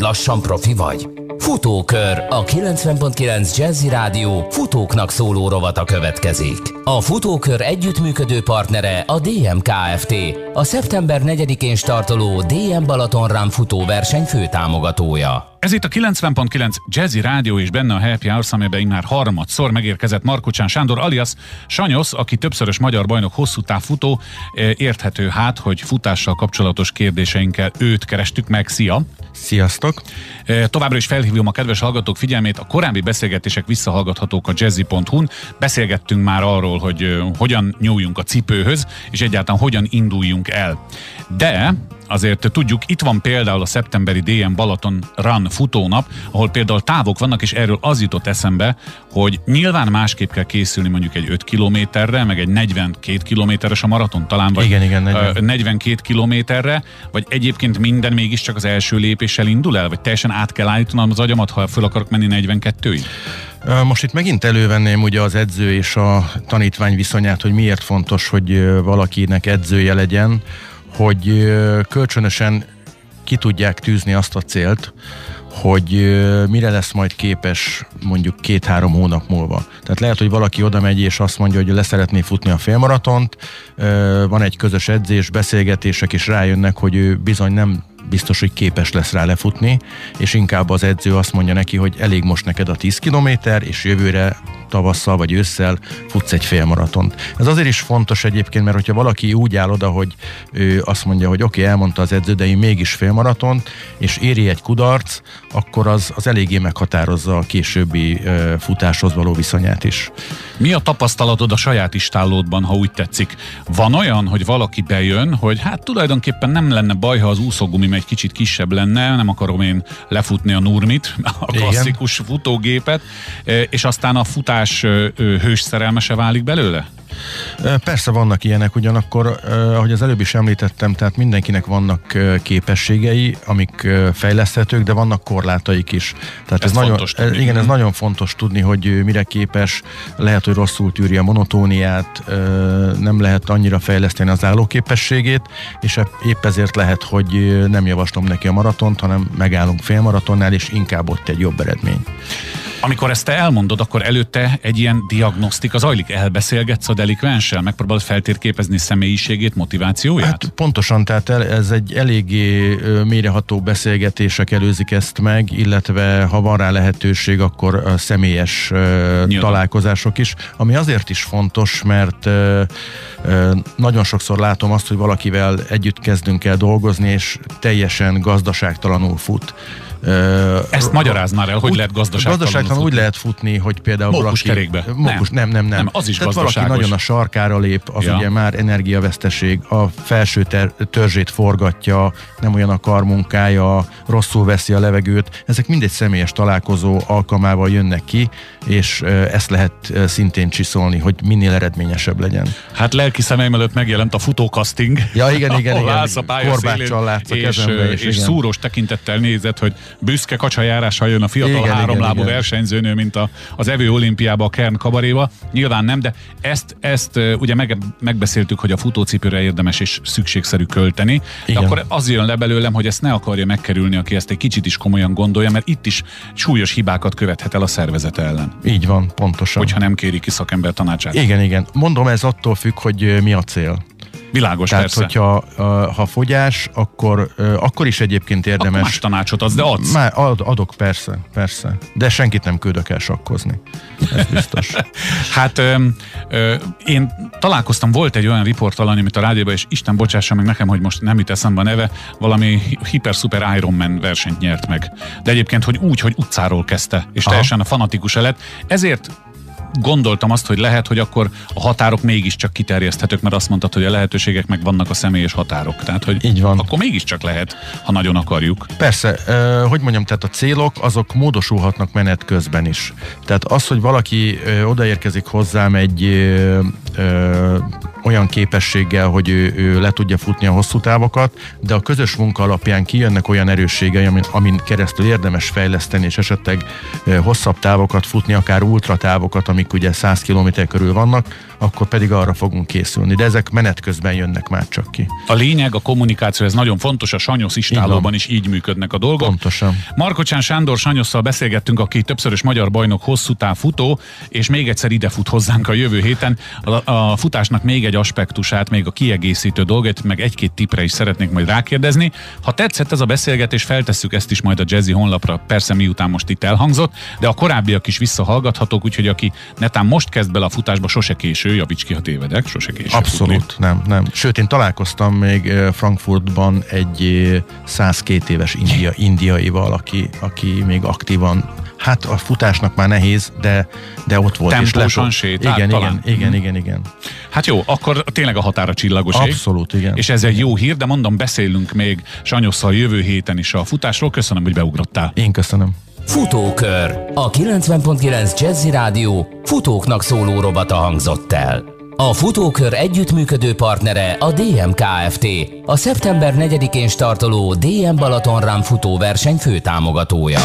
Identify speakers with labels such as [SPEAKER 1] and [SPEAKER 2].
[SPEAKER 1] vagy lassan profi vagy? Futókör, a 90.9 Jazzy Rádió futóknak szóló rovata következik. A Futókör együttműködő partnere a DM Kft. A szeptember 4-én startoló DM Balaton Run futóverseny főtámogatója.
[SPEAKER 2] Ez itt a 90.9 Jazzy Rádió és benne a Happy Hours, amelyben már harmadszor megérkezett Markocsán Sándor alias Sanyosz, aki többszörös magyar bajnok hosszú futó. Érthető hát, hogy futással kapcsolatos kérdéseinkkel őt kerestük meg. Szia!
[SPEAKER 3] Sziasztok!
[SPEAKER 2] Továbbra is felhívom a kedves hallgatók figyelmét, a korábbi beszélgetések visszahallgathatók a jazzy.hu-n. Beszélgettünk már arról, hogy hogyan nyúljunk a cipőhöz, és egyáltalán hogyan induljunk el. De azért tudjuk, itt van például a szeptemberi DM Balaton Run futónap, ahol például távok vannak, és erről az jutott eszembe, hogy nyilván másképp kell készülni mondjuk egy 5 kilométerre, meg egy 42 kilométeres a maraton talán, vagy
[SPEAKER 3] igen, igen, 40.
[SPEAKER 2] 42 kilométerre, vagy egyébként minden mégiscsak az első lépéssel indul el, vagy teljesen át kell állítanom az agyamat, ha föl akarok menni 42-ig?
[SPEAKER 3] Most itt megint elővenném ugye az edző és a tanítvány viszonyát, hogy miért fontos, hogy valakinek edzője legyen, hogy kölcsönösen ki tudják tűzni azt a célt, hogy mire lesz majd képes mondjuk két-három hónap múlva. Tehát lehet, hogy valaki oda megy és azt mondja, hogy le szeretné futni a félmaratont, van egy közös edzés, beszélgetések, és rájönnek, hogy ő bizony nem biztos, hogy képes lesz rá lefutni, és inkább az edző azt mondja neki, hogy elég most neked a 10 kilométer, és jövőre tavasszal vagy ősszel futsz egy félmaratont. Ez azért is fontos egyébként, mert hogyha valaki úgy áll oda, hogy ő azt mondja, hogy oké, okay, elmondta az edző, de én mégis félmaratont, és éri egy kudarc, akkor az, az eléggé meghatározza a későbbi ö, futáshoz való viszonyát is.
[SPEAKER 2] Mi a tapasztalatod a saját istállódban, ha úgy tetszik? Van olyan, hogy valaki bejön, hogy hát tulajdonképpen nem lenne baj, ha az úszógumi egy kicsit kisebb lenne, nem akarom én lefutni a Nurmit, a klasszikus Igen. futógépet, és aztán a futás futás hős szerelmese válik belőle?
[SPEAKER 3] Persze vannak ilyenek, ugyanakkor, ahogy az előbb is említettem, tehát mindenkinek vannak képességei, amik fejleszthetők, de vannak korlátaik is. Tehát ez, ez nagyon, ez, igen, ez nagyon fontos tudni, hogy mire képes, lehet, hogy rosszul tűri a monotóniát, nem lehet annyira fejleszteni az állóképességét, és épp ezért lehet, hogy nem javaslom neki a maratont, hanem megállunk félmaratonnál, és inkább ott egy jobb eredmény.
[SPEAKER 2] Amikor ezt te elmondod, akkor előtte egy ilyen diagnosztika zajlik, elbeszélgetsz a delikvenssel, megpróbálod feltérképezni személyiségét, motivációját? Hát
[SPEAKER 3] pontosan, tehát ez egy eléggé méreható beszélgetések előzik ezt meg, illetve ha van rá lehetőség, akkor személyes Nyilván. találkozások is, ami azért is fontos, mert nagyon sokszor látom azt, hogy valakivel együtt kezdünk el dolgozni, és teljesen gazdaságtalanul fut
[SPEAKER 2] ezt magyaráz már el, hogy úgy, lehet gazdaságtalan
[SPEAKER 3] Gazdaságtalan úgy lehet futni, hogy például
[SPEAKER 2] Mókus valaki... kerékbe.
[SPEAKER 3] Mókus, nem. nem, nem, nem.
[SPEAKER 2] az is
[SPEAKER 3] Tehát
[SPEAKER 2] valaki
[SPEAKER 3] nagyon a sarkára lép, az ja. ugye már energiaveszteség, a felső ter- törzsét forgatja, nem olyan a karmunkája, rosszul veszi a levegőt. Ezek mindegy személyes találkozó alkalmával jönnek ki, és ezt lehet szintén csiszolni, hogy minél eredményesebb legyen.
[SPEAKER 2] Hát lelki szemeim előtt megjelent a futókaszting.
[SPEAKER 3] Ja, igen, igen, igen. Korbáccsal látsz a
[SPEAKER 2] és, és, és szúrós tekintettel nézett, hogy büszke kacsajárással jön a fiatal igen, háromlábú igen, versenyzőnő, mint a, az evő olimpiába, a Kern kabaréba. Nyilván nem, de ezt, ezt ugye meg, megbeszéltük, hogy a futócipőre érdemes és szükségszerű költeni. Igen. De akkor az jön le belőlem, hogy ezt ne akarja megkerülni, aki ezt egy kicsit is komolyan gondolja, mert itt is súlyos hibákat követhet el a szervezet ellen.
[SPEAKER 3] Így van, pontosan.
[SPEAKER 2] Hogyha nem kéri ki szakember tanácsát.
[SPEAKER 3] Igen, igen. Mondom, ez attól függ, hogy mi a cél.
[SPEAKER 2] Világos,
[SPEAKER 3] Tehát,
[SPEAKER 2] persze.
[SPEAKER 3] hogyha ha fogyás, akkor, akkor is egyébként érdemes. Akkor
[SPEAKER 2] más tanácsot adsz, de adsz.
[SPEAKER 3] Már ad, adok, persze, persze. De senkit nem küldök el sakkozni. Ez biztos.
[SPEAKER 2] hát ö, ö, én találkoztam, volt egy olyan riportalany, amit a rádióban, és Isten bocsássa meg nekem, hogy most nem jut eszembe a neve, valami hiper-super Ironman versenyt nyert meg. De egyébként, hogy úgy, hogy utcáról kezdte, és Aha. teljesen a fanatikus lett. Ezért gondoltam azt, hogy lehet, hogy akkor a határok mégiscsak kiterjeszthetők, mert azt mondtad, hogy a lehetőségek meg vannak a személyes határok. Tehát, hogy
[SPEAKER 3] Így van.
[SPEAKER 2] akkor mégiscsak lehet, ha nagyon akarjuk.
[SPEAKER 3] Persze, hogy mondjam, tehát a célok azok módosulhatnak menet közben is. Tehát az, hogy valaki odaérkezik hozzám egy olyan képességgel, hogy ő, ő le tudja futni a hosszú távokat, de a közös munka alapján kijönnek olyan erősségei, amin, amin keresztül érdemes fejleszteni, és esetleg hosszabb távokat futni, akár ultratávokat, amik ugye 100 km körül vannak, akkor pedig arra fogunk készülni. De ezek menet közben jönnek már csak ki.
[SPEAKER 2] A lényeg, a kommunikáció, ez nagyon fontos, a Sanyosz istálóban is így működnek a dolgok.
[SPEAKER 3] Pontosan.
[SPEAKER 2] Markocsán Sándor Sanyosszal beszélgettünk, aki többszörös magyar bajnok hosszú táv futó, és még egyszer ide fut hozzánk a jövő héten. A, a futásnak még egy aspektusát, még a kiegészítő dolgot, meg egy-két tipre is szeretnék majd rákérdezni. Ha tetszett ez a beszélgetés, feltesszük ezt is majd a Jazzy honlapra, persze miután most itt elhangzott, de a korábbiak is visszahallgathatók, úgyhogy aki netán most kezd bele a futásba, sose késő késő, javíts ki, ha tévedek, sose késő.
[SPEAKER 3] Abszolút, futni. nem, nem. Sőt, én találkoztam még Frankfurtban egy 102 éves india, indiaival, aki, aki még aktívan Hát a futásnak már nehéz, de, de ott volt.
[SPEAKER 2] Tempósan és sétál,
[SPEAKER 3] igen, talán. igen, igen, igen, igen.
[SPEAKER 2] Hát jó, akkor tényleg a határa csillagos.
[SPEAKER 3] Abszolút, igen.
[SPEAKER 2] És ez egy jó hír, de mondom, beszélünk még Sanyosszal jövő héten is a futásról. Köszönöm, hogy beugrottál.
[SPEAKER 3] Én köszönöm.
[SPEAKER 1] Futókör. A 90.9 Jazzy Rádió futóknak szóló robata hangzott el. A Futókör együttműködő partnere a DM Kft. A szeptember 4-én startoló DM Balaton Run futóverseny főtámogatója.